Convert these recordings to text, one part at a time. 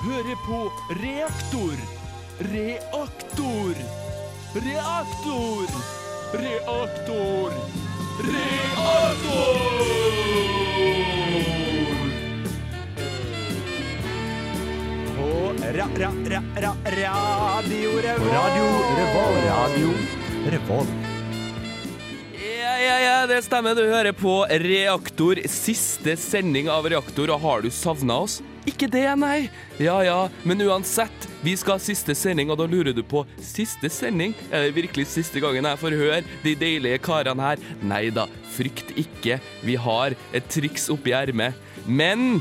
hører på Reaktor. Reaktor. Reaktor. Reaktor. Reaktor. På ra, ra, ra, ra, Radio Revolt. Radio Revolt. Ja, ja, det stemmer. Du hører på Reaktor. Siste sending av Reaktor. Og har du savna oss? Ikke det, nei. Ja ja, men uansett. Vi skal ha siste sending, og da lurer du på siste sending? Er det virkelig siste gangen jeg får høre de deilige karene her? Nei da, frykt ikke. Vi har et triks oppi ermet. Men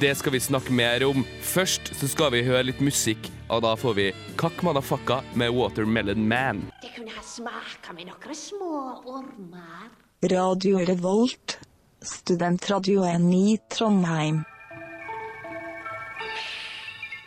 det skal vi snakke mer om. Først så skal vi høre litt musikk, og da får vi Kakk Madafakka med Watermelon Man. Det kunne ha smaka med noen små ormer. Radio Revolt, studentradioen i Trondheim.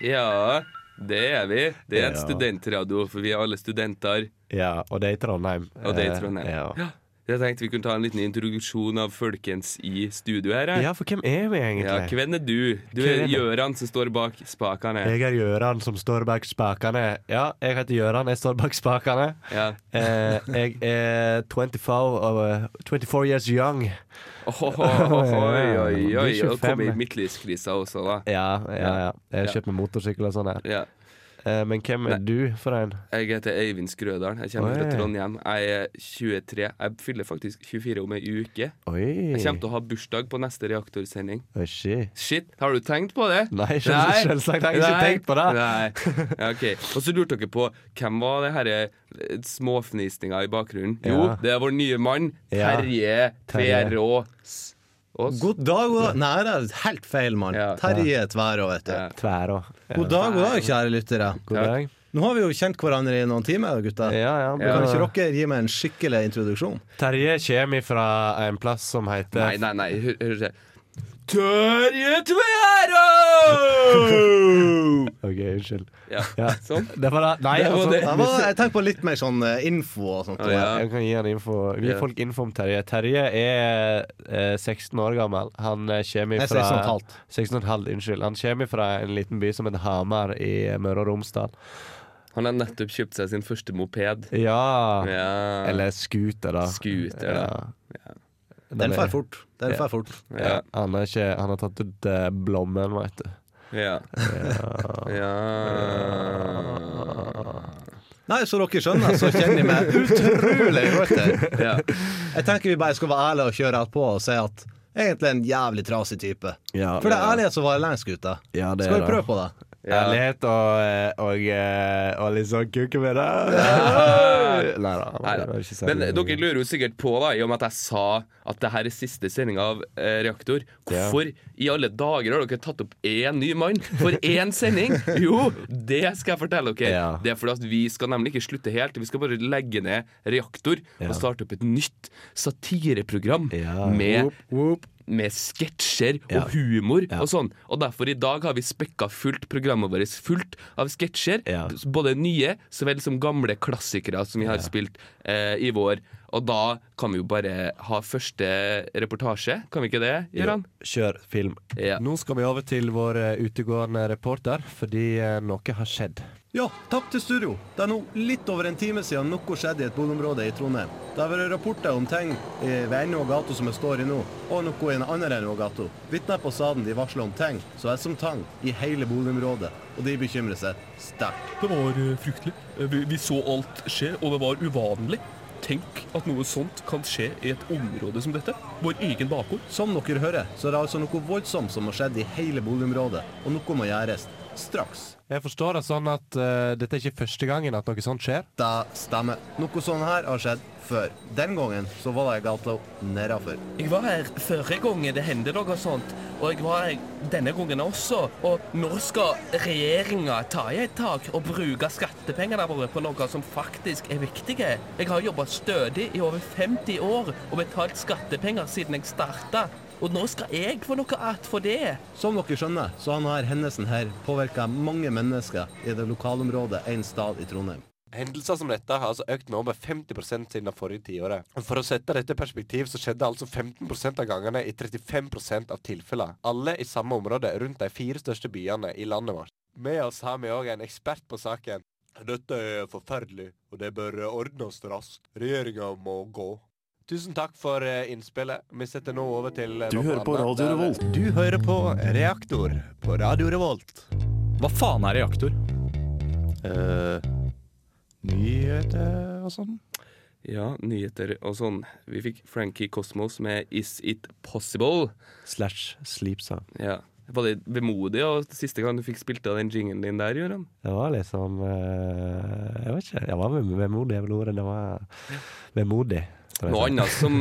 Ja, det er vi. Det er en Ja. studentradio, for vi er alle studenter. Ja, og det er i Trondheim. Og det er i Eh, Trondheim. Ja. Jeg tenkte vi kunne ta en liten introduksjon av folkens i studio her. ja, for hvem er vi egentlig? Ja, hvem er du? Du er er Gjøran som står bak spakene. Jeg er Gjøran som står bak spakene. Ja, jeg heter Gjøran, jeg står bak spakene. Ja. Eh, jeg er 24, og, eh, 24 years young. Oi, oi, oi. Du er oi. Og 25. kom i midtlivskrisa også, da. Ja, ja, ja. Jeg har kjøpt meg motorsykkel og sånn her. Ja. Eh, men hvem er Nei. du for en? Jeg heter Øyvind Skrødalen. Jeg kommer Oi. fra Trondheim. Jeg er 23. Jeg fyller faktisk 24 om ei uke. Oi. Jeg kommer til å ha bursdag på neste reaktorsending. Oi, shit. Shit, har du tenkt på det? Nei, selv- selvsagt har jeg ikke tenkt på det. Nei. Ja. Og så lurte dere på hvem var det herre eh, småfnisninga i bakgrunnen? Jo, Ja. det er vår nye mann. Ja. Terje Terje. Tverås. Ås. God dag, god dag. Nei, det er helt feil, mann. Ja. Terje Tværå, vet du. Ja. Tværå. Ja. God dag, god dag, kjære lyttere. God dag. Nå har vi jo kjent hverandre i noen timer, gutter. Ja, ja. Ja. Kan ikke dere gi meg en skikkelig introduksjon? Terje kommer fra en plass som heter Nei, nei, nei. Hør, hør, hør. Terje Tverås! OK, unnskyld. Ja, Ja. sånn. Det var det. nei, Det var altså, det. Var, jeg tenker på litt mer sånn eh, info og sånt. Ja. Jeg kan gi, han info, gi Ja. folk info om Terje. Terje er eh, 16 år gammel. Han eh, kommer er fra 16 og et halvt. 16 og et halvt, unnskyld. Han kommer fra en liten by som heter Hamar i Møre og Romsdal. Han har nettopp kjøpt seg sin første moped. Ja. Ja. Eller scooter, da. Scooter, da. Den fer fort. Den fær fort. Ja. Han, er ikke, han har tatt ut eh, blommen, veit du. Ja. ja. Nei, så dere skjønner, så kjenner jeg meg utrolig godt her. ja. Jeg tenker vi bare skal være ærlige og kjøre alt på og si at egentlig en jævlig trasig type. Ja, For det er ærlighet som varer lengst, gutter. ja, det Skal vi prøve på det? Ja. Ærlighet og, eh, og, eh, og litt sånn kuke med det. Nei da. Men dere lurer jo sikkert på, da, i og med at jeg sa at det her er siste sending av eh, Reaktor, hvorfor i alle dager har dere tatt opp én ny mann for én sending? Jo, det skal jeg fortelle dere. Ja. Det er fordi at vi skal nemlig ikke slutte helt. Vi skal bare legge ned Reaktor Ja. og starte opp et nytt satireprogram Ja. med Whoop, whoop. Med sketsjer og Ja. humor Ja. og sånn. Og derfor i dag har vi spekka fullt programmet vårt fullt av sketsjer. Ja. Både nye så vel som gamle klassikere som vi har spilt eh, i vår. Og da kan vi jo bare ha første reportasje, kan vi ikke det, Gøran? Kjør film. Ja. Nå skal vi over til vår eh, utegående reporter, fordi eh, noe har skjedd. Ja, takk til studio. Det er nå litt over en time siden noe skjedde i et boligområde i Trondheim. Det har vært rapporter om ting i- ved enden av gata som jeg står i nå, og noe i en annen ende av gata. Vitner på staden de varsler om ting så er som tang i hele boligområdet, og de bekymrer seg sterkt. Det var eh, fryktelig. Eh, Vi, vi så alt skje, og det var uvanlig. Tenk at noe sånt kan skje i et område som dette. Vår egen bakgård. Som dere hører, så er det altså noe voldsomt som har skjedd i hele boligområdet, og noe må gjøres straks. Jeg forstår det sånn at uh, dette er ikke første gangen at noe sånt skjer. Det stemmer. Noe sånt her har skjedd før. Den gangen så var det gata nedafor. Jeg var her forrige gang det hendte noe sånt, og jeg var her denne gangen også. Og når skal regjeringa ta i et tak og bruke skattepengene våre på noe som faktisk er viktige? Jeg har jobba stødig i over 50 år og betalt skattepenger siden jeg starta. Og nå skal jeg få noe igjen for det. Som dere skjønner, så har denne hendelsen her påvirka mange mennesker i det lokalområdet en stad i Trondheim. Hendelser som dette har altså økt nå med 50 siden det forrige tiåret. For å sette dette i perspektiv så skjedde altså 15 av gangene i 35% av tilfellene. Alle i samme område rundt de fire største byene i landet vårt. Med oss har vi òg en ekspert på saken. Dette er forferdelig, og det bør ordnes raskt. Regjeringa må gå. Tusen takk for eh, innspillet. Vi setter nå over til eh, Du hører på. Radio Revolt. Du hører på Reaktor på Radio Revolt. Hva faen er reaktor? Uh, nyheter og sånn. Ja, nyheter og sånn. Vi fikk Frankie Cosmos med Is It Possible. Slash sleepsang. Ja. Var det vemodig og siste gang du fikk spilt av den jingen din der, Gøran? Det var liksom Jeg vet ikke. Jeg var vemodig, jeg vil ordet. Det var vemodig. Noe annet som,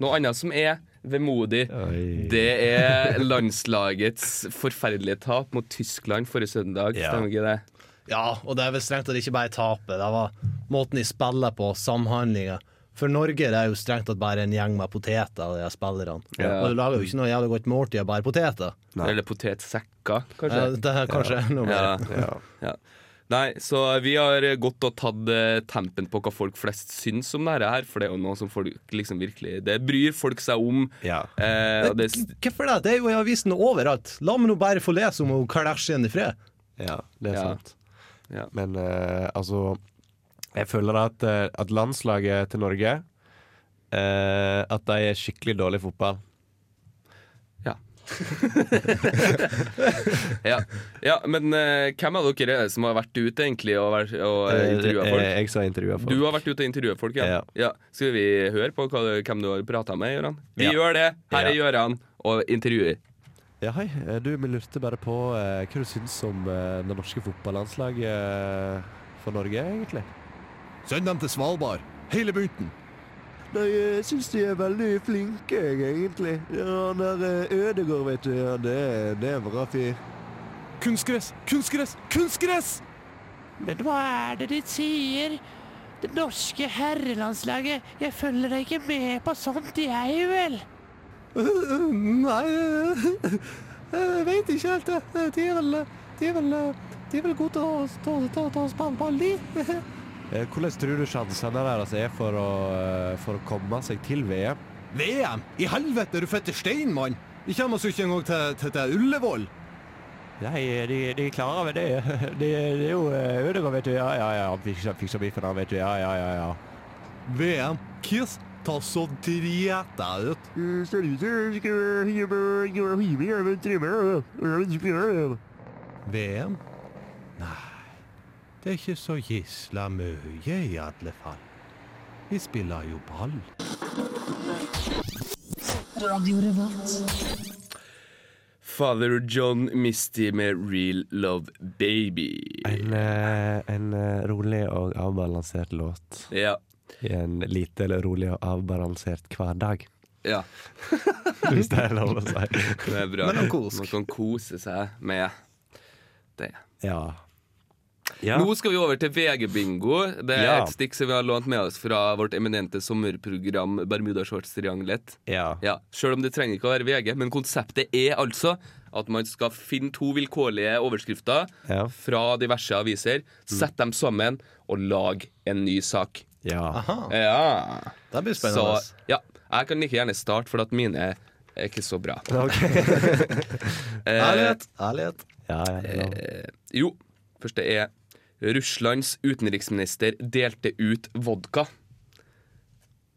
noe annet som er vemodig, det er landslagets forferdelige tap mot Tyskland forrige søndag. Ja. Stemmer ikke det? Ja, og det er vel strengt tatt ikke bare tapet. Det var måten de spiller på, samhandlinga. For Norge det er jo strengt tatt bare en gjeng med poteter, de spillerne. Ja. Og du lager jo ikke noe jævlig godt måltid av bare poteter. Nei. Eller potetsekker, Ja, kanskje. det er kanskje enda mer. Ja. Ja. Nei, så vi har gått og tatt eh, tempen på hva folk flest syns om dette her, for det er jo noe som folk liksom virkelig Det bryr folk seg om. Ja. Eh, og det, Hvorfor det? Det er jo i avisen overalt. La meg nå bare få lese om Kardashian i fred. ja, det er Ja. sant. Ja. Men eh, altså Jeg føler at, eh, at landslaget til Norge eh, At de er skikkelig dårlig i fotball. Ja. ja. ja, men uh, hvem av dere er det som har vært ute egentlig og, vært- og uh, intervjua Eh, folk? Jeg som har intervjua folk. Du har vært ute og intervjuet folk, ja. Ja. Skal vi høre på hva, hvem du har prata med, Gøran? Vi Ja. gjør det. Her er Ja. Gøran og intervjuer. Ja, hei. Eh, Du, vi lurte bare på eh, hva du syns om eh, det norske fotballandslaget eh, for Norge, egentlig. Send dem til Svalbard. Hele bunten. Nei, jeg syns de er veldig flinke, jeg, egentlig. Ja, han der Ødegård, vet du, ja, det, det er en bra fyr. Kunstgress, kunstgress, kunstgress! Men hva er det de sier? Det norske herrelandslaget. Jeg følger deg ikke med på sånt, jeg vel? Nei Jeg vet ikke helt. det. De er vel De er vel, de er vel gode til å, ta oss på ball, de. Eh, Hvordan tror du sjansene deres er for å, eh, for å komme seg til VM? VM? I helvete, er du fette stein, mann! De kommer oss jo ikke engang til, til, til Ullevål. Nei, de, de klarer vel det. Det er jo Ødegaard, vet du. Ja, ja, ja. Han fikser, fikser biffen, han, vet du. Ja, ja, ja. ja. VM? Kiss, ta så drit deg ut. VM? Det er ikke så gisla mye i alle fall. Vi spiller jo ball. Father John Misty med Real Love Baby. En, eh, en eh, rolig og avbalansert låt Ja. i en lite eller rolig og avbalansert hverdag. ja. Hvis det er lov å si. Det er bra. Man kan kose seg med det. Ja. Ja. Nå skal vi over til VG-bingo. Det er Ja. et stikk som vi har lånt med oss fra vårt eminente sommerprogram Bermudashorts-triangelet. Ja. Ja, Sjøl om det trenger ikke å være VG, men konseptet er altså at man skal finne to vilkårlige overskrifter Ja. fra diverse aviser, sette dem sammen og lage en ny sak. ja. Aha, Ja. det blir Så ja, jeg kan like gjerne starte, for at mine er ikke så bra. Okay. Eh, Ærlighet, ærlighet. Ja, ja, ja. Eh, jo, første er Russlands utenriksminister delte ut vodka.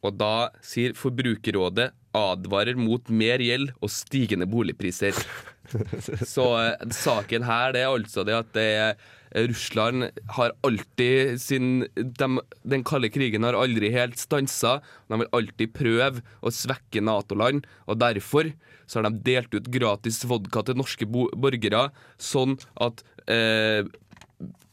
Og da sier Forbrukerrådet advarer mot mer gjeld og stigende boligpriser. Så eh, saken her det er altså det at det er Russland har alltid sin de, Den kalde krigen har aldri helt stansa. De vil alltid prøve å svekke Nato-land, og derfor så har de delt ut gratis vodka til norske bo borgere, sånn at eh,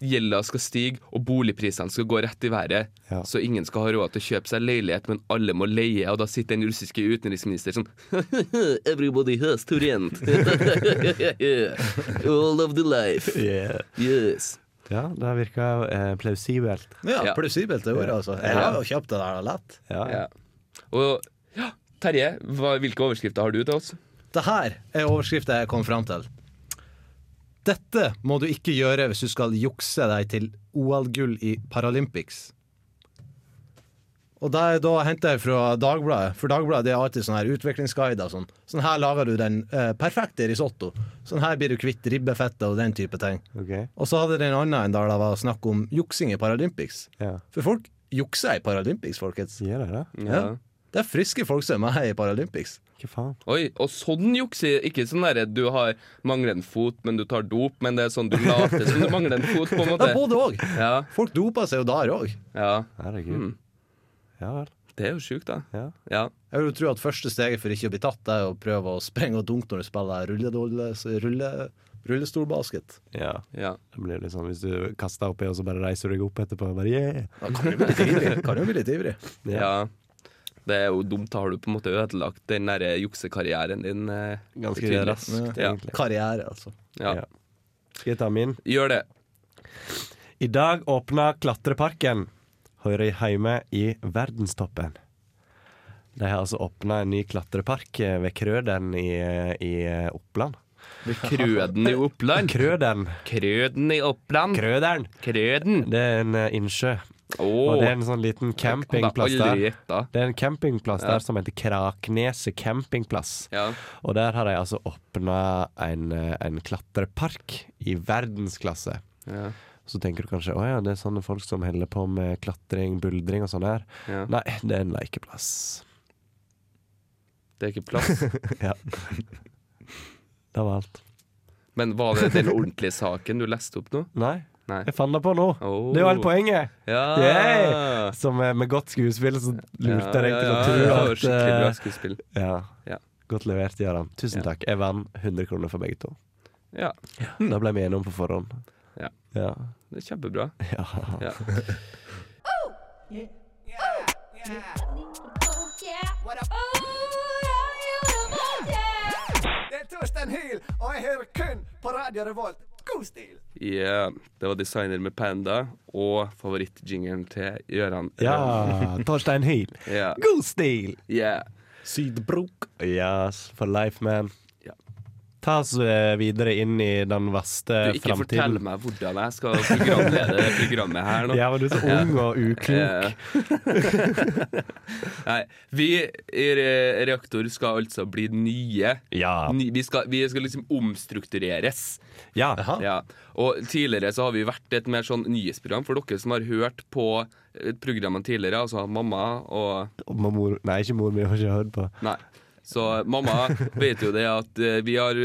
gjelda skal stige og boligprisene skal gå rett i været. Ja. Så ingen skal ha råd til å kjøpe seg leilighet, men alle må leie. Og da sitter den russiske utenriksminister sånn Everybody has to rent. All of the life. Yeah. Yes. ja, det virker eh, plausibelt. Ja, Ja. plausibelt det ordet, altså. Jeg har jo kjøpt det der lett. Ja. Ja. Og ja, Terje, hva, hvilke overskrifter har du til oss? Det her er overskriften jeg kom fram til. Dette må du ikke gjøre hvis du skal jukse deg til OL-gull i Paralympics. Og det er da henter jeg fra Dagbladet, for Dagbladet det er alltid sånne her utviklingsguider. Sånn. sånn her lager du den eh, perfekte risotto. Sånn her blir du kvitt ribbefettet og den type ting. Okay. Og så hadde det en annen enn der det var snakk om juksing i Paralympics. Ja. For folk jukser i Paralympics, folkens. Gjør det det? Ja. Det er friske folk som er med i Paralympics. Hva faen? Oi, og sånn juksing. Ikke sånn derre du har mangler en fot, men du tar dop, men det er sånn du later som du mangler en fot, på en måte. Det er både òg. Ja, Folk doper seg jo der òg. ja. Herregud. Mm. Ja vel. Det er jo sjukt, da. Ja. Ja. Jeg vil jo tro at første steget for ikke å bli tatt, er å prøve å sprenge og dunke når du spiller rulle, rulle, rullestolbasket. ja. ja. Det blir litt sånn hvis du kaster oppi, og så bare reiser du deg opp etterpå. Bare, yeah. Da kan du bli litt ivrig. Kan du bli litt ivrig. ja. Det er jo dumt. Da har du på en måte ødelagt den der juksekarrieren din. eh, Ganske raskt, Ja. egentlig. Karriere, altså. Ja. Ja. Skal jeg ta min? Gjør det. I dag åpna Klatreparken. Hører hjemme i verdenstoppen. De har altså åpna en ny klatrepark eh, ved Krøden i, eh, i Oppland. Ved Krøden i Oppland. Krøden. Krøden i Oppland. Krøderen. Krøden. Det er en eh, innsjø. Åh. Og det er en sånn liten campingplass der. Det er en campingplass Ja. der som heter Krakneset campingplass. Ja. Og der har de altså åpna en, eh, en klatrepark i verdensklasse. Ja. Så tenker du kanskje å ja, det er sånne folk som holder på med klatring, buldring og sånn her. Nei, det er en lekeplass. Det er ikke plass. Ja. Det var alt. Men var det den ordentlige saken du leste opp nå? Nei, Nei. jeg fant det på nå. Oh. Det jo hele poenget! Ja. Yeah. Som med, med godt skuespill så lurte jeg deg til å tro ja, at Skikkelig bra eh, skuespill. ja. Ja. Godt levert, Jaran. Tusen Ja. takk. Jeg vant 100 kroner for begge to. Ja, Da ble vi enige om på forhånd. Ja. Ja. det er kjempebra. ja. Ja. Det er Torstein Hyl, og jeg hører kun på Radio Revolt. God stil! Yeah, det var designer med Panda og favorittjingelen til Gøran. ja. Torstein Hyl. yeah. God stil! Yeah. Sydbrok. Yes, for life, man. Ta oss eh, videre inn i den vaste Du, ikke fortell meg hvordan jeg skal programlede programmet her nå. Ja, var du så ung og uklok. Nei, vi i Reaktor skal altså bli nye. Ja. Ny, vi, skal, vi skal liksom omstruktureres. ja. Ja. Og tidligere så har vi vært et mer sånn nyhetsprogram for dere som har hørt på eh, programmene tidligere, altså mamma og Og Mor, nei, ikke mor mi, har ikke hørt på. Nei. Så mamma vet jo det at eh, vi har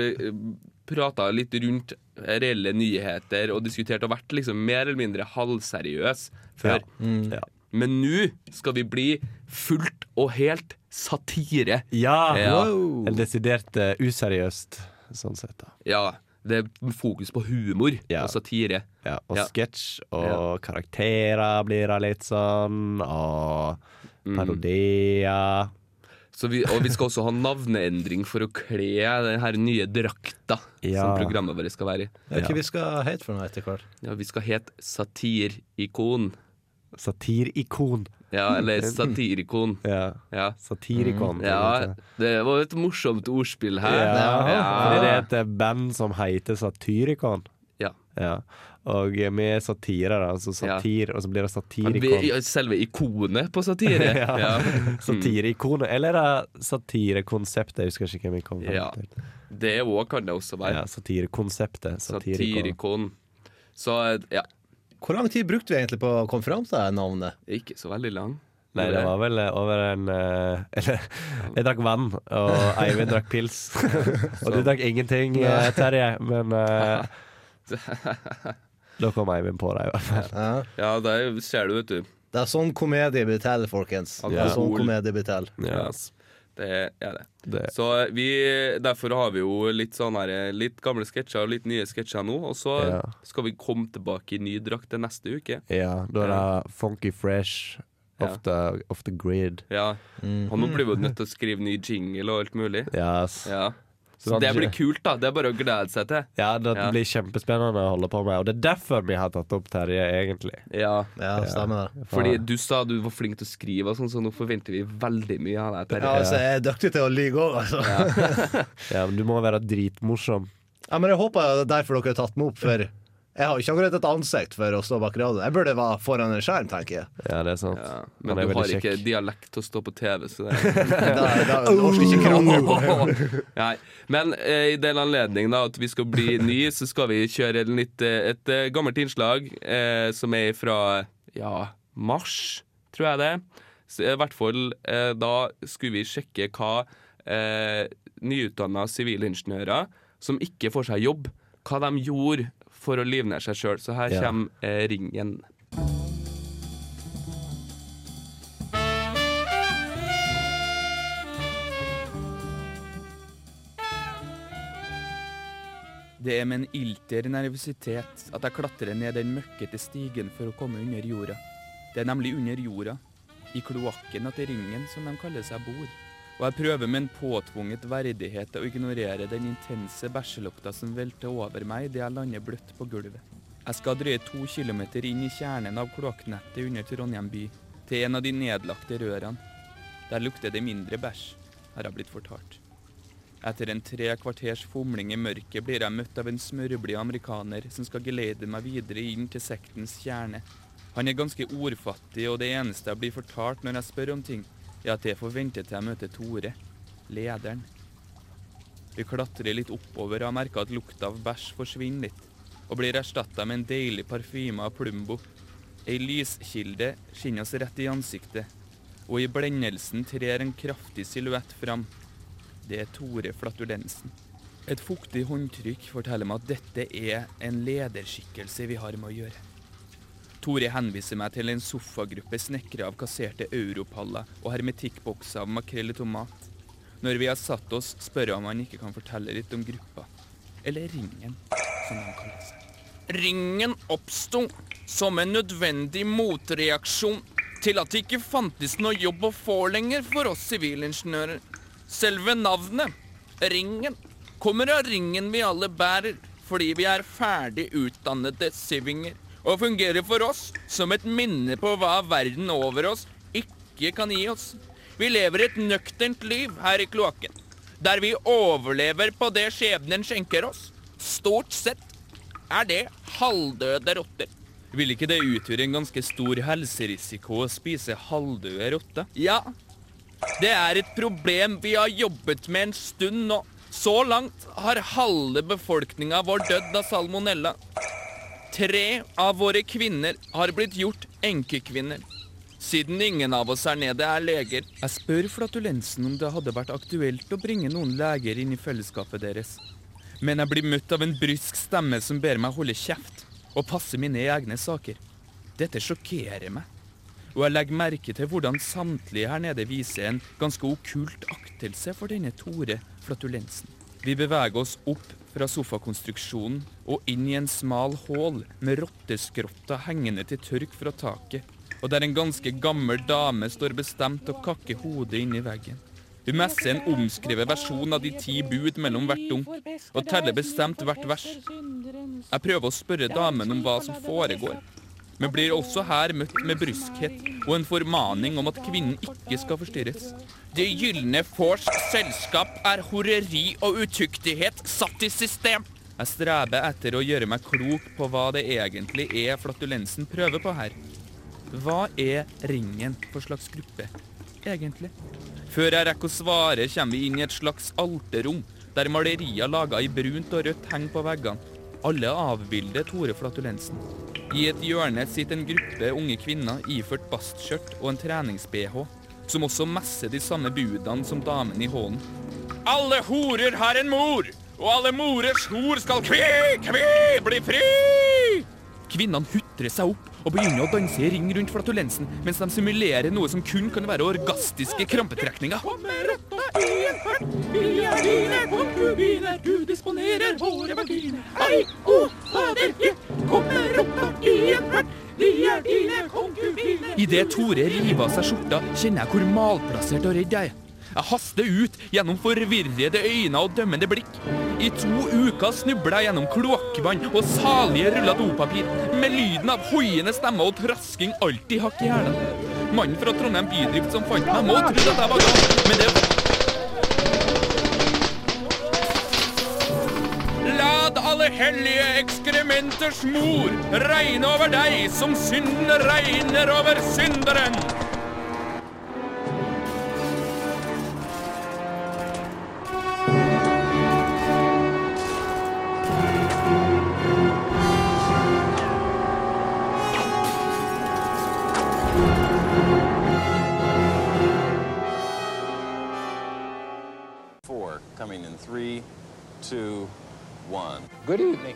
prata litt rundt reelle nyheter og diskutert og vært liksom mer eller mindre halvseriøs før. Ja. Men nå skal vi bli fullt og helt satire. Ja! Ja. En desidert uh, useriøst, sånn sett. da Ja, det er fokus på humor Ja. og satire. ja, Og Ja. sketsj og Ja. karakterer blir det litt sånn, og Mm. parodier. Så vi, og vi skal også ha navneendring for å kle den her nye drakta Ja. som programmet vårt skal være i. Er ikke vi skal hete for noe etter hvert. Ja, vi skal hete Satirikon. Satirikon. Ja, eller Satirikon. Ja. Ja. Satirikon. ja, det var et morsomt ordspill her. Ja. Ja. Det er et band som heter Satyrikon. Ja. Ja. Og eh, vi er satire, da. Altså satir, og så blir det satirikon. selve ikonet på satire. Ja. ja. Satireikonet. Eller er det satirekonseptet? Jeg husker ikke hvem jeg kom fram Ja. til. Det òg kan det også være. Ja, satirekonseptet. Satirikon. Satirikon. Så ja, Hvor lang tid brukte vi egentlig på å komme fram til det navnet? ikke så veldig lang. Nei, det var vel eh, over en eh, Eller jeg drakk vann, og Eivind drakk pils. og du drakk ingenting, eh, Terje. Men eh, da kom Eivind på deg, i hvert fall. Ja. Ja, det ser du, vet du. Det er sånn komedie blir til, folkens. Det er sånn komedie blir til. Yes. Det er det. Det. Så vi, derfor har vi jo litt sånn her, litt gamle sketsjer og litt nye sketsjer nå. Og så Ja. skal vi komme tilbake i ny drakt til neste uke. Ja, da er det Funky Fresh off, the, off the grid. Ja. Og nå blir vi jo nødt til å skrive ny jingle og alt mulig. Yes. Ja. Så det blir kult, da. Det er bare å glede seg til. Ja, det Ja. blir kjempespennende å holde på med, og det er derfor vi har tatt opp Terje, egentlig. Ja. Ja, stemmer det. Fordi du sa du var flink til å skrive, og sånn, så nå forventer vi veldig mye av deg. Ja, altså, jeg er dyktig til å lyge òg, altså. Ja, men du må være dritmorsom. Ja, men jeg håper det er derfor dere har tatt meg opp, for Jeg har ikke akkurat et ansikt for å stå bak radioen. Jeg burde være foran en skjerm, tenker jeg. Ja, det er sant. Ja, men er du har ikke dialekt til å stå på TV, så det Da, da orker ikke krangle. Nei. Men eh, i den anledning da at vi skal bli ny, så skal vi kjøre litt, eh, et eh, gammelt innslag eh, som er fra ja, mars, tror jeg det. Så, I hvert fall eh, da skulle vi sjekke hva eh, nyutdanna sivilingeniører som ikke får seg jobb, hva de gjorde for å livnære seg sjøl. Så her Ja. kommer eh, ringen. Det er med en ilter nervøsitet at jeg klatrer ned den møkkete stigen for å komme under jorda. Det er nemlig under jorda, i kloakken til ringen som de kaller seg bor. Og jeg prøver med en påtvunget verdighet å ignorere den intense bæsjelukta som velter over meg idet jeg lander bløtt på gulvet. Jeg skal drøye to kilometer inn i kjernen av kloakknettet under Trondheim by, til en av de nedlagte rørene. Der lukter det mindre bæsj, har jeg blitt fortalt. Etter en tre kvarters fomling i mørket blir jeg møtt av en smørblid amerikaner som skal geleide meg videre inn til sektens kjerne. Han er ganske ordfattig, og det eneste jeg blir fortalt når jeg spør om ting, er at jeg får vente til jeg møter Tore, lederen. Vi klatrer litt oppover og har merka at lukta av bæsj forsvinner litt, og blir erstatta med en deilig parfyme av Plumbo. Ei lyskilde skinner oss rett i ansiktet, og i blendelsen trer en kraftig silhuett fram. Det er Tore Flatulensen. Et fuktig håndtrykk forteller meg at dette er en lederskikkelse vi har med å gjøre. Tore henviser meg til en sofagruppe snekra av kasserte europaller og hermetikkbokser av makrell i tomat. Når vi har satt oss, spør jeg om han ikke kan fortelle litt om gruppa. Eller Ringen, som de kaller seg. Ringen oppsto som en nødvendig motreaksjon til at det ikke fantes noe jobb å få lenger for oss sivilingeniører. Selve navnet, Ringen, kommer av ringen vi alle bærer, fordi vi er ferdig utdannede sivinger, og fungerer for oss som et minne på hva verden over oss ikke kan gi oss. Vi lever et nøkternt liv her i kloakken, der vi overlever på det skjebnen skjenker oss. Stort sett er det halvdøde rotter. Vil ikke det utgjøre en ganske stor helserisiko å spise halvdøde rotter? Ja, det er et problem vi har jobbet med en stund nå. Så langt har halve befolkninga vår dødd av salmonella. Tre av våre kvinner har blitt gjort enkekvinner. Siden ingen av oss her nede er leger. Jeg spør flatulensen om det hadde vært aktuelt å bringe noen leger inn i fellesskapet deres. Men jeg blir møtt av en brysk stemme som ber meg holde kjeft og passe mine egne saker. Dette sjokkerer meg. Og jeg legger merke til hvordan samtlige her nede viser en ganske okkult aktelse for denne Tore Flatulensen. Vi beveger oss opp fra sofakonstruksjonen og inn i en smal hål med rotteskrotter hengende til tørk fra taket, og der en ganske gammel dame står bestemt og kakker hodet inn i veggen. Hun messer en omskrevet versjon av de ti bud mellom hvert dunk, og teller bestemt hvert vers. Jeg prøver å spørre damen om hva som foregår, men blir også her møtt med bryskhet og en formaning om at kvinnen ikke skal forstyrres. Det gylne fårs selskap er horeri og utuktighet satt i system. Jeg streber etter å gjøre meg klok på hva det egentlig er flatulensen prøver på her. Hva er ringen for slags gruppe, egentlig? Før jeg rekker å svare, kommer vi inn i et slags alterrom, der malerier laga i brunt og rødt henger på veggene. Alle avbilder Tore Flatulensen. I et hjørne sitter en gruppe unge kvinner iført bastskjørt og en trenings-BH, som også messer de samme budene som damen i hånden. Alle horer har en mor, og alle morers hor skal kvi, kvi, bli fri! Kvinnene hutrer seg opp og begynner å danse i ring rundt flatulensen, mens de simulerer noe som kun kan være orgastiske krampetrekninger. Kommer rotta i en fart, vi er dine konkubiner, er. Idet Tore river av seg skjorta, kjenner jeg hvor malplassert og redd jeg er. Jeg haster ut gjennom forvirrede øyne og dømmende blikk. I to uker snubler jeg gjennom kloakkvann og salige ruller dopapir, med lyden av hoiende stemmer og trasking alltid hakk i hælene. Mannen fra Trondheim bydrift som fant meg, må ha trodd at jeg var gal, men det Lad alle hellige ekskrementers mor, regne over deg som synden regner over synderen. Four, coming in three, two, one. Good evening.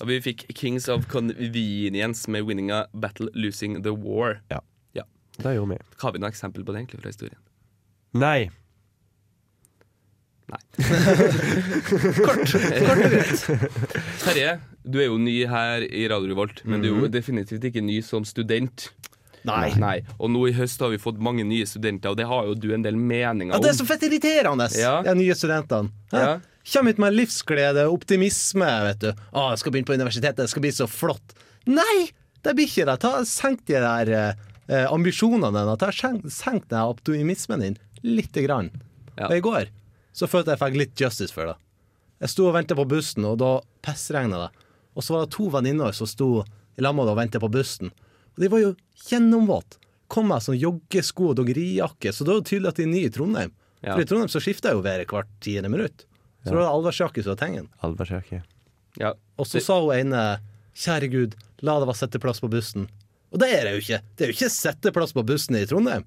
Og vi fikk Kings of Convenience med winninga Battle Losing the War. Ja. Ja. Det gjorde vi. Har vi noe eksempel på det egentlig fra historien? Nei. Nei. Kort. Kort og greit. Terje, du er jo ny her i Radio Revolt, men du er jo Mhm. definitivt ikke ny som student. Nei. Nei. Og nå i høst har vi fått mange nye studenter, og det har jo du en del meninger om. Ja, det er så fett irriterende, Ja. de nye studentene. Ja. Kommer hit med livsglede, optimisme, vet du. Å, jeg skal begynne på universitetet, det skal bli så flott. Nei, det blir ikke det. Ta, senk de der eh, ambisjonene dine. Ta, senk, senk den optimismen din lite grann. Og i går så følte jeg fikk litt justice for det. Jeg sto og ventet på bussen, og da pissregna det. Og så var det to venninner som sto i lag det og ventet på bussen. Og de var jo gjennomvåte. Kom med sånn joggesko og doggerijakke, så da er det tydelig at de er nye i Trondheim. Ja. For i Trondheim så skifter jeg jo været hvert tiende minutt. Så Ja. var det allværsjakke som var tingen. Alversjakke. Ja. Og så sa hun ene Kjære Gud, la det være setteplass på bussen. Og det er det jo ikke. Det er jo ikke setteplass på bussen i Trondheim.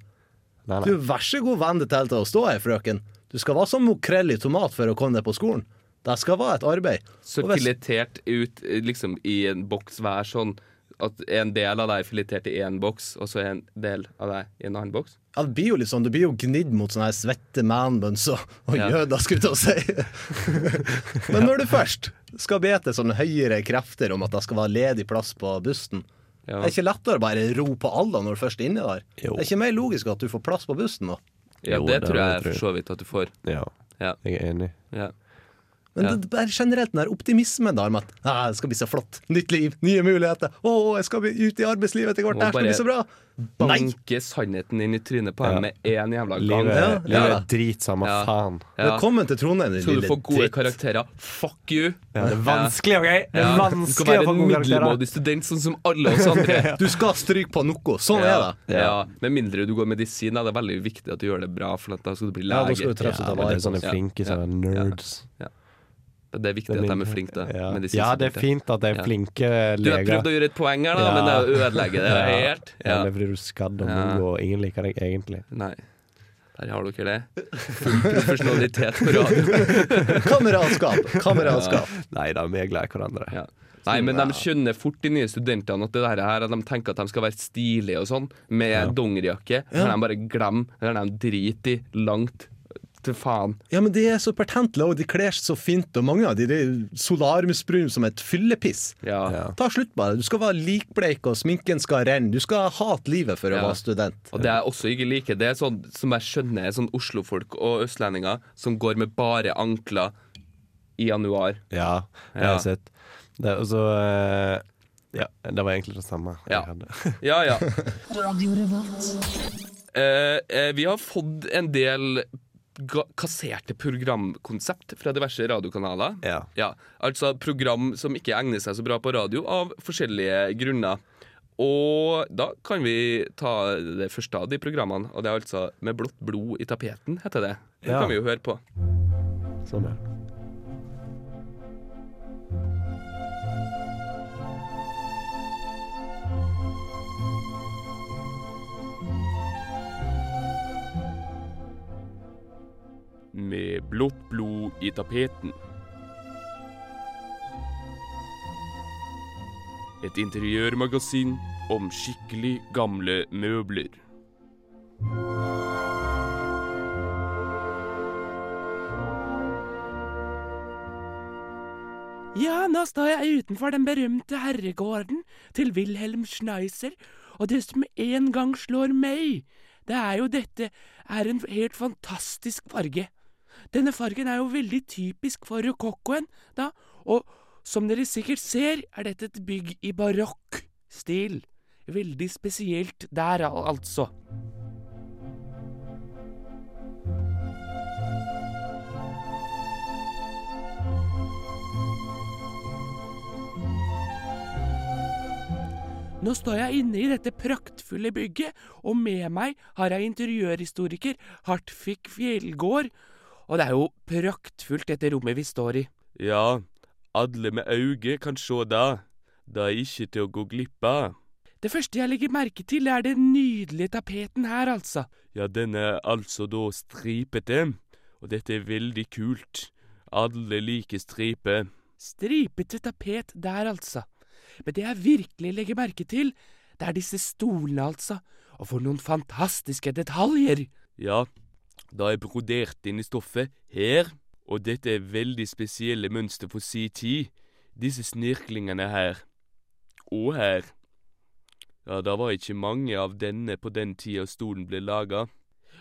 Nei, nei. Du, vær så god, venn deg til til å stå her, frøken. Du skal være som mokrell i tomat for å komme deg på skolen. Det skal være et arbeid. Så filetert ut eh, liksom i en boks hver sånn at en del av deg er filetert i én boks, og så en del av deg i en annen boks? Ja, det blir jo litt sånn, Du blir jo gnidd mot sånne her svette manbuns og, og Ja. jøder, skulle jeg til å si. Men når du først skal be til sånne høyere krefter om at det skal være ledig plass på bussen, Ja. det er ikke lettere å bare ro på alle når du først er inni der? Jo. Det er ikke mer logisk at du får plass på bussen da? Ja, Jo, det det tror jeg for så vidt at du får. Ja, Ja. jeg er enig. Ja. Men Ja. det, det er generelt den der optimismen der med at ah, det skal bli så flott, nytt liv, nye muligheter, å, jeg skal bli ut i arbeidslivet etter hvert, det skal bli så bra. Banke sannheten inn i trynet på Ja. dem med én jævla gang. Livet, Ja, ja. er drit, samme Ja. faen. Ja. Velkommen til Trondheim, din Skal du lille få gode dritt. karakterer? Fuck you! Ja, det er vanskelig, OK? Det er Ja. Du vanskelig skal å være få en gode karakterer. middelmådig student, sånn som alle oss andre. Du skal stryke på noe, sånn ja. er det. Ja. Med mindre du går medisin, er Det veldig viktig at du gjør det bra, for da skal du bli Ja, da skal du treffe Ja, er sånne flinke sånne nerds. Det er viktig at de er flinke, da. Ja. ja, det er fint at det er Ja. flinke Du har prøvd å gjøre et poeng her, da, Ja. men det er å ødelegge det Ja. helt. Ja, det er fordi du er skadd og Ja. mongo, og ingen liker deg egentlig. Nei. Der har dere det. Full profesjonalitet på radio. Kameratskap, kameratskap. Nei da, vi er glad i hverandre. Ja. Nei, men de skjønner fort, de nye studentene, at det der her, at de tenker at de skal være stilige og sånn, med dongerijakke. Ja. Men de bare glemmer eller de driter i langt til faen. Ja, men de er så pertentlige, og de kler seg så fint, og mange av de, de er solarmusbrune som et fyllepiss. Ja. Ta slutt bare. Du skal være likbleik, og sminken skal renne. Du skal hate livet for å Ja. være student. Og det jeg også ikke liker, det er sånn som jeg skjønner er sånn Oslofolk og østlendinger som går med bare ankler i januar. Ja, det har jeg sett. Det, er også uh, Ja, det var egentlig det samme Ja. Ja, ja. Eh, eh, vi har fått en del kasserte programkonsept fra diverse radiokanaler. Ja. altså program som ikke egner seg så bra på radio av forskjellige grunner. Og da kan vi ta det første av de programmene, og det er altså Med blått blod i tapeten, heter det. Det Ja. kan vi jo høre på. Sånn, ja. Med blått blod i tapeten. Et interiørmagasin om skikkelig gamle møbler. Ja, nå står jeg utenfor den berømte herregården til Wilhelm Schneiser, og det som en gang slår meg, det er jo dette er en helt fantastisk farge. Denne fargen er jo veldig typisk for rokokkoen, da, og som dere sikkert ser, er dette et bygg i barokk-stil. Veldig spesielt der, al altså. Nå står jeg inne i dette praktfulle bygget, og med meg har jeg interiørhistoriker Hartvig Fjellgård. Og det er jo praktfullt dette rommet vi står i. Ja, alle med auge kan sjå det. Det er ikke til å gå glipp av. Det første jeg legger merke til, er den nydelige tapeten her, altså. Ja, den er altså da stripete, og dette er veldig kult. Alle liker striper. Stripete tapet der, altså. Men det jeg virkelig legger merke til, det er disse stolene, altså. Og for noen fantastiske detaljer! Ja, det er brodert inn i stoffet her, og dette er veldig spesielle mønster for si tid. Disse snirklingene her. Og her. Ja, det var ikke mange av denne på den tida stolen ble laga.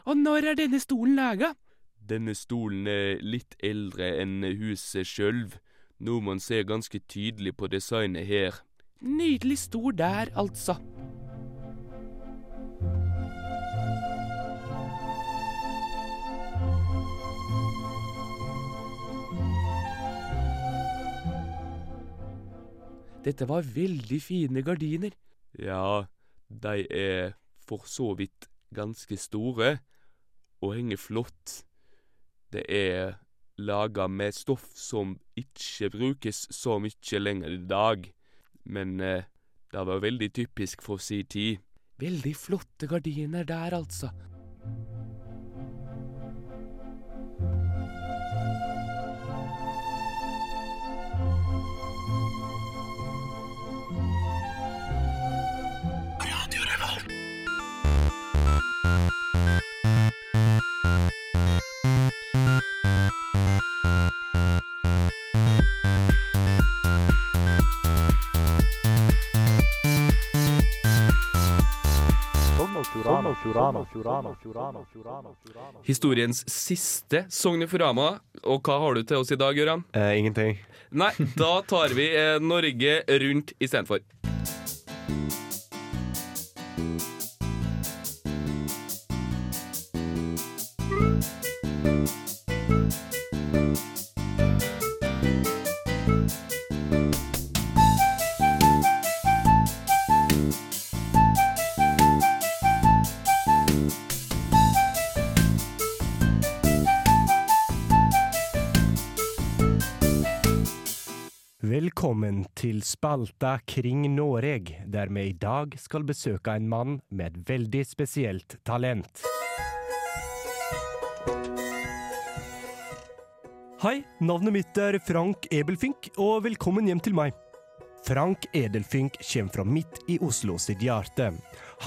Og når er denne stolen laga? Denne stolen er litt eldre enn huset sjølv, noe man ser ganske tydelig på designet her. Nydelig stol der, altså. Dette var veldig fine gardiner. Ja, de er for så vidt ganske store og henger flott. Det er laga med stoff som ikke brukes så mye lenger i dag, men eh, det var veldig typisk for si tid. Veldig flotte gardiner der, altså. Historiens siste Sogn og hva har du til oss i dag, Gøran? Eh, ingenting. Nei, da tar vi eh, Norge rundt istedenfor. Velkommen til spalta Kring Noreg, der vi i dag skal besøke en mann med et veldig spesielt talent. Hei, navnet mitt er Frank Ebelfink, og velkommen hjem til meg. Frank Edelfink kommer fra midt i Oslo sitt hjerte.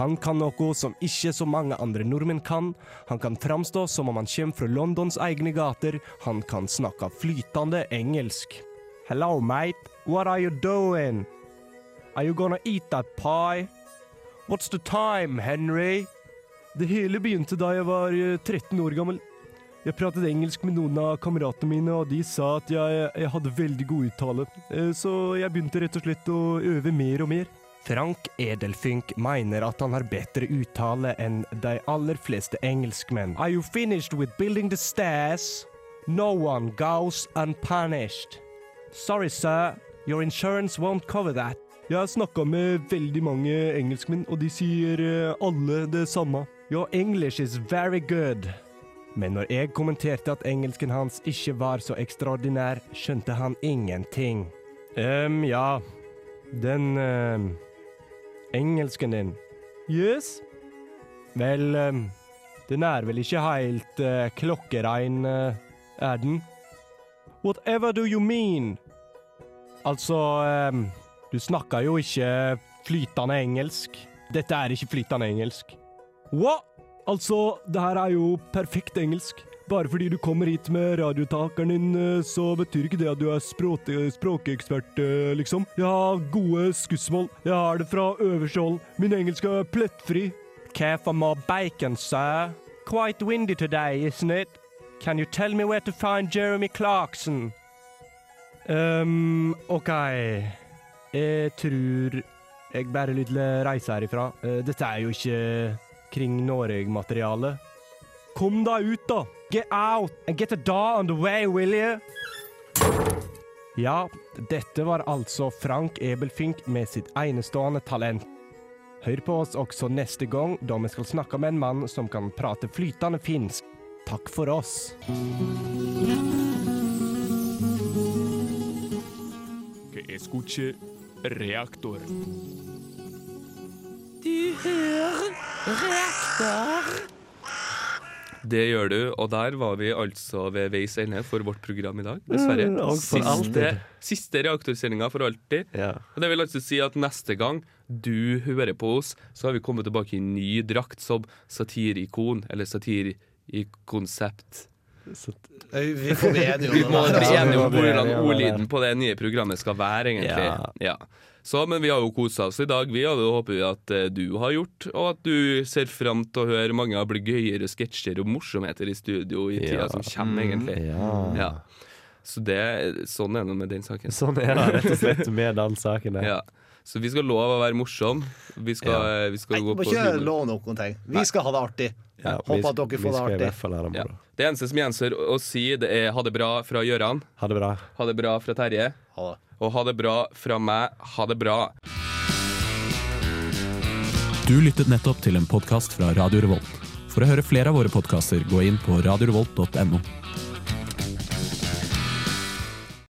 Han kan noe som ikke så mange andre nordmenn kan. Han kan framstå som om han kommer fra Londons egne gater. Han kan snakke flytende engelsk. Hello, mate. What are you doing? Are you gonna eat that pie? What's the time, Henry? Det hele begynte da jeg var eh, 13 år gammel. Jeg pratet engelsk med noen av kameratene mine, og de sa at jeg, jeg hadde veldig god uttale. Eh, Så jeg begynte rett og slett å øve mer og mer. Frank Edelfink mener at han har bedre uttale enn de aller fleste engelskmenn. Are you finished with building the stairs? No one goes unpunished. Sorry, sir. Your insurance won't cover that. Jeg har snakka med veldig mange engelskmenn, og de sier eh, alle det samme. Your English is very good. Men når jeg kommenterte at engelsken hans ikke var så ekstraordinær, skjønte han ingenting. Ehm, ja. Den um, engelsken din. Yes? Vel, um, den er vel ikke helt uh, klokkerein, uh, er den? Whatever do you mean? Altså, ehm, du snakker jo ikke flytende engelsk. Dette er ikke flytende engelsk. What? Altså, det her er jo perfekt engelsk. Bare fordi du kommer hit med radiotakeren din, eh, så betyr ikke det at du er språk språkekspert, eh, liksom. Jeg har gode skussmål. Jeg har det fra øverste hold. Min engelsk er plettfri. Care for more bacon, sir? Quite windy today, isn't it? Can you tell me where to find Jeremy Clarkson? Um, OK. Jeg tror jeg bare vil reise herifra. Eh, Dette er jo ikke kring Norge-materiale. Kom deg ut, da! Get out and get a dog on the way, will you? Ja, dette var altså Frank Ebelfink med sitt enestående talent. Hør på oss også neste gang, da vi skal snakke med en mann som kan prate flytende finsk. Takk for oss. Escuche reaktor. Du hører reaktor. Det gjør du, og der var vi altså ved veis ende for vårt program i dag. Dessverre. Mm, Siste, alltid. siste reaktorsendinga for alltid. Og Det vil altså si at neste gang du hører på oss, så har vi kommet tilbake i ny drakt som satirikon, eller satirikonsept. Vi får bli enige om Vi må det. bli enige om Vi må bli hvordan enige om det. ordlyden på det nye programmet skal være, egentlig. Ja. Så, men vi har jo kosa oss i dag, vi, og det håper vi at eh, du har gjort. Og at du ser fram til å høre mange av gøyere sketsjer og morsomheter i studio i tida Ja. som kommer, egentlig. Mm, ja. Så det, sånn er det med den saken. Sånn er det rett og slett med den saken. der. Ja. Så vi skal love å være morsom. Vi skal, Ja. vi skal Nei, gå på ikke humor. love noen ting. Vi skal ha det artig. Ja, vi Håper at dere får det artig. fall det Ja. Det eneste som gjenstår å si, det er ha det bra fra Gøran. Ha det bra. Ha det bra fra Terje. Ha det. Og ha det bra fra meg. Ha det bra. Du lyttet nettopp til en podkast fra Radio Revolt. For å høre flere av våre podkaster, gå inn på radiorevolt.no.